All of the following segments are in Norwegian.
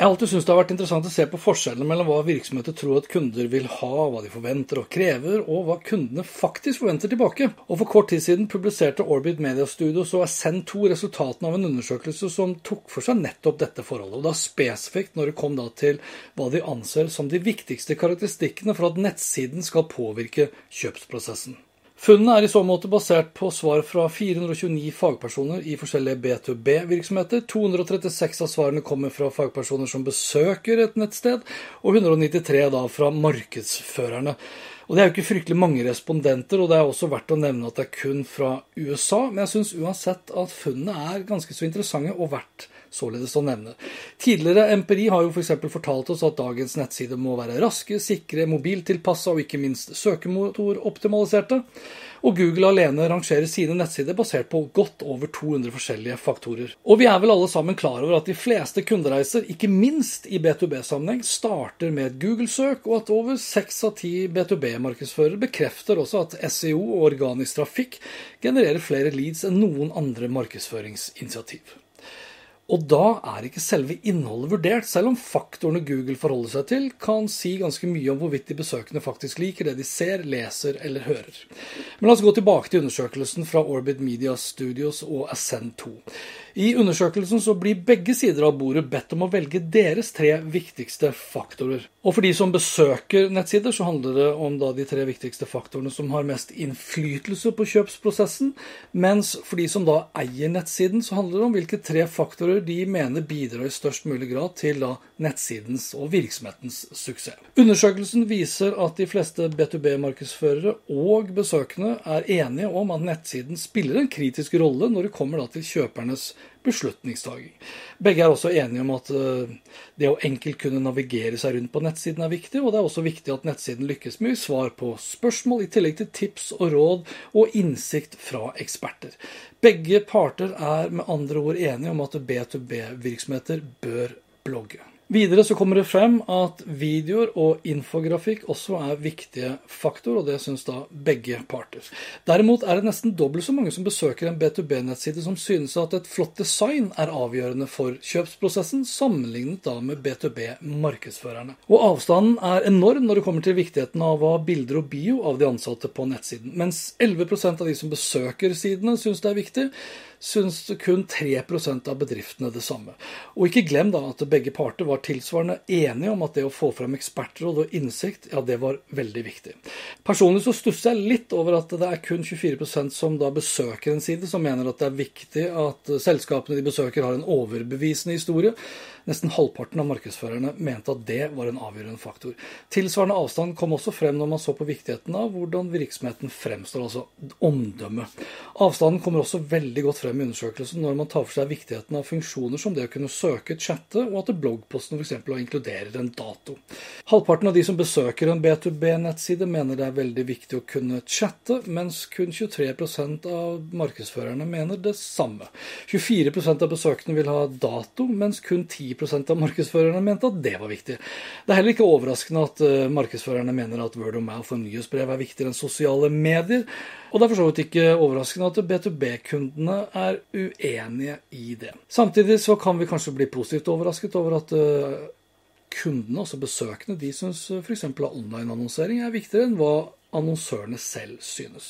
Jeg har alltid syntes det har vært interessant å se på forskjellene mellom hva virksomheter tror at kunder vil ha, hva de forventer og krever, og hva kundene faktisk forventer tilbake. Og For kort tid siden publiserte Orbit Media Studios og Ascend2 resultatene av en undersøkelse som tok for seg nettopp dette forholdet. Og da spesifikt når det kom til hva de anser som de viktigste karakteristikkene for at nettsiden skal påvirke kjøpsprosessen. Funnene er i så måte basert på svar fra 429 fagpersoner i forskjellige B2B-virksomheter. 236 av svarene kommer fra fagpersoner som besøker et nettsted, og 193 da fra markedsførerne. Og Det er jo ikke fryktelig mange respondenter, og det er også verdt å nevne at det er kun fra USA. Men jeg syns uansett at funnene er ganske så interessante og verdt således å nevne. Tidligere empiri har jo f.eks. For fortalt oss at dagens nettsider må være raske, sikre, mobiltilpassa og ikke minst søkemotoroptimaliserte. Og Google alene rangerer sine nettsider basert på godt over 200 forskjellige faktorer. Og vi er vel alle sammen klar over at de fleste kundereiser, ikke minst i B2B-sammenheng, starter med et Google-søk, og at over seks av ti B2B-markedsførere bekrefter også at SEO og organisk trafikk genererer flere leads enn noen andre markedsføringsinitiativ. Og da er ikke selve innholdet vurdert, selv om faktorene Google forholder seg til, kan si ganske mye om hvorvidt de besøkende faktisk liker det de ser, leser eller hører. Men la oss gå tilbake til undersøkelsen fra Orbit Media Studios og Ascend2. I undersøkelsen så blir begge sider av bordet bedt om å velge deres tre viktigste faktorer. Og for de som besøker nettsider, så handler det om da de tre viktigste faktorene som har mest innflytelse på kjøpsprosessen. Mens for de som da eier nettsiden, så handler det om hvilke tre faktorer de mener bidrar i størst mulig grad til da nettsidens og virksomhetens suksess. Undersøkelsen viser at de fleste B2B-markedsførere og besøkende er enige om at nettsiden spiller en kritisk rolle når det kommer til kjøpernes beslutningstaking. Begge er også enige om at eh, det å enkelt kunne navigere seg rundt på nettsiden er viktig, og det er også viktig at nettsiden lykkes med svar på spørsmål, i tillegg til tips og råd og innsikt fra eksperter. Begge parter er med andre ord enige om at B2B-virksomheter bør blogge. Videre så kommer det frem at videoer og infografikk også er viktige faktorer, og det syns da begge parter. Derimot er det nesten dobbelt så mange som besøker en B2B-nettside som synes at et flott design er avgjørende for kjøpsprosessen, sammenlignet da med B2B-markedsførerne. Og avstanden er enorm når det kommer til viktigheten av å ha bilder og bio av de ansatte på nettsiden. Mens 11% av de som besøker sidene, syns det er viktig, syns kun 3% av bedriftene det samme. Og ikke glem da at begge parter var tilsvarende enige om at det å få frem ekspertråd og innsikt, ja, det var veldig viktig. Personlig så stusser jeg litt over at det er kun 24% som da besøker en side, som mener at det er viktig at selskapene de besøker har en overbevisende historie. Nesten halvparten av markedsførerne mente at det var en avgjørende faktor. Tilsvarende avstand kom også frem når man så på viktigheten av hvordan virksomheten fremstår, altså omdømme. Avstanden kommer også veldig godt frem i undersøkelsen når man tar for seg viktigheten av funksjoner som det å kunne søke, chatte, og at bloggposten f.eks. inkluderer en dato. Halvparten av de som besøker en B2B-nettside, mener det er veldig viktig å kunne chatte, mens kun 23% av markedsførerne mener det samme. 24% av besøkende vil ha dato, mens kun 10% av markedsførerne mente at det var viktig. Det er heller ikke overraskende at uh, markedsførerne mener at word of mouth og nyhetsbrev er viktigere enn sosiale medier. Og det er for så vidt ikke overraskende at B2B-kundene er uenige i det. Samtidig så kan vi kanskje bli positivt overrasket over at uh, kundene, altså besøkende, de syns f.eks. at online-annonsering er viktigere enn hva annonsørene selv synes.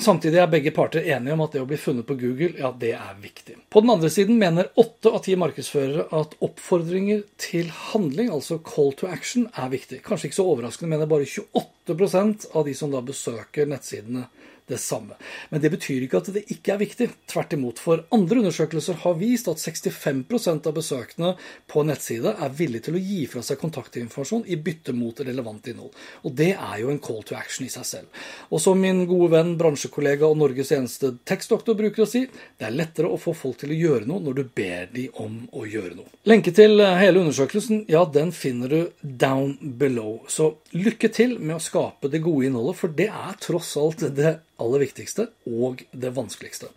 Samtidig er begge parter enige om at det å bli funnet på Google, ja, det er viktig. På den andre siden mener åtte av ti markedsførere at oppfordringer til handling, altså call to action, er viktig. Kanskje ikke så overraskende, mener bare 28% av de som da besøker nettsidene det samme. Men det betyr ikke at det ikke er viktig. Tvert imot. For andre undersøkelser har vist at 65% av besøkende på nettside er villige til å gi fra seg kontaktinformasjon i bytte mot relevant innhold. Og det er jo en call to action i seg selv. Og som min gode venn, bransjekollega og Norges eneste tekstdoktor bruker å si, det er lettere å få folk til å gjøre noe når du ber de om å gjøre noe. Lenke til hele undersøkelsen, ja, den finner du down below. Så lykke til med å skape det gode innholdet, for det er tross alt det aller viktigste og det vanskeligste.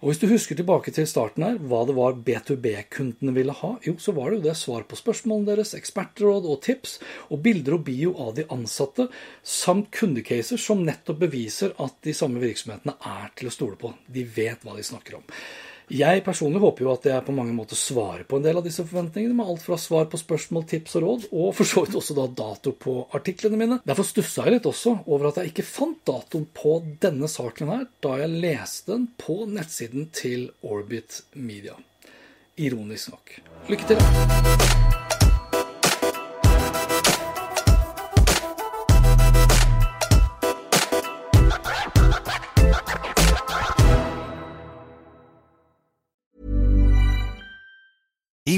Og Hvis du husker tilbake til starten her, hva det var B2B-kundene ville ha, jo, så var det jo det svar på spørsmålene deres, ekspertråd og tips, og bilder og bio av de ansatte, samt kundecaser som nettopp beviser at de samme virksomhetene er til å stole på. De vet hva de snakker om. Jeg personlig håper jo at jeg på mange måter svarer på en del av disse forventningene, med alt fra svar på spørsmål, tips og råd, og for så vidt også da dato på artiklene mine. Derfor stussa jeg litt også over at jeg ikke fant datoen på denne saken her, da jeg leste den på nettsiden til Orbit Media. Ironisk nok. Lykke til!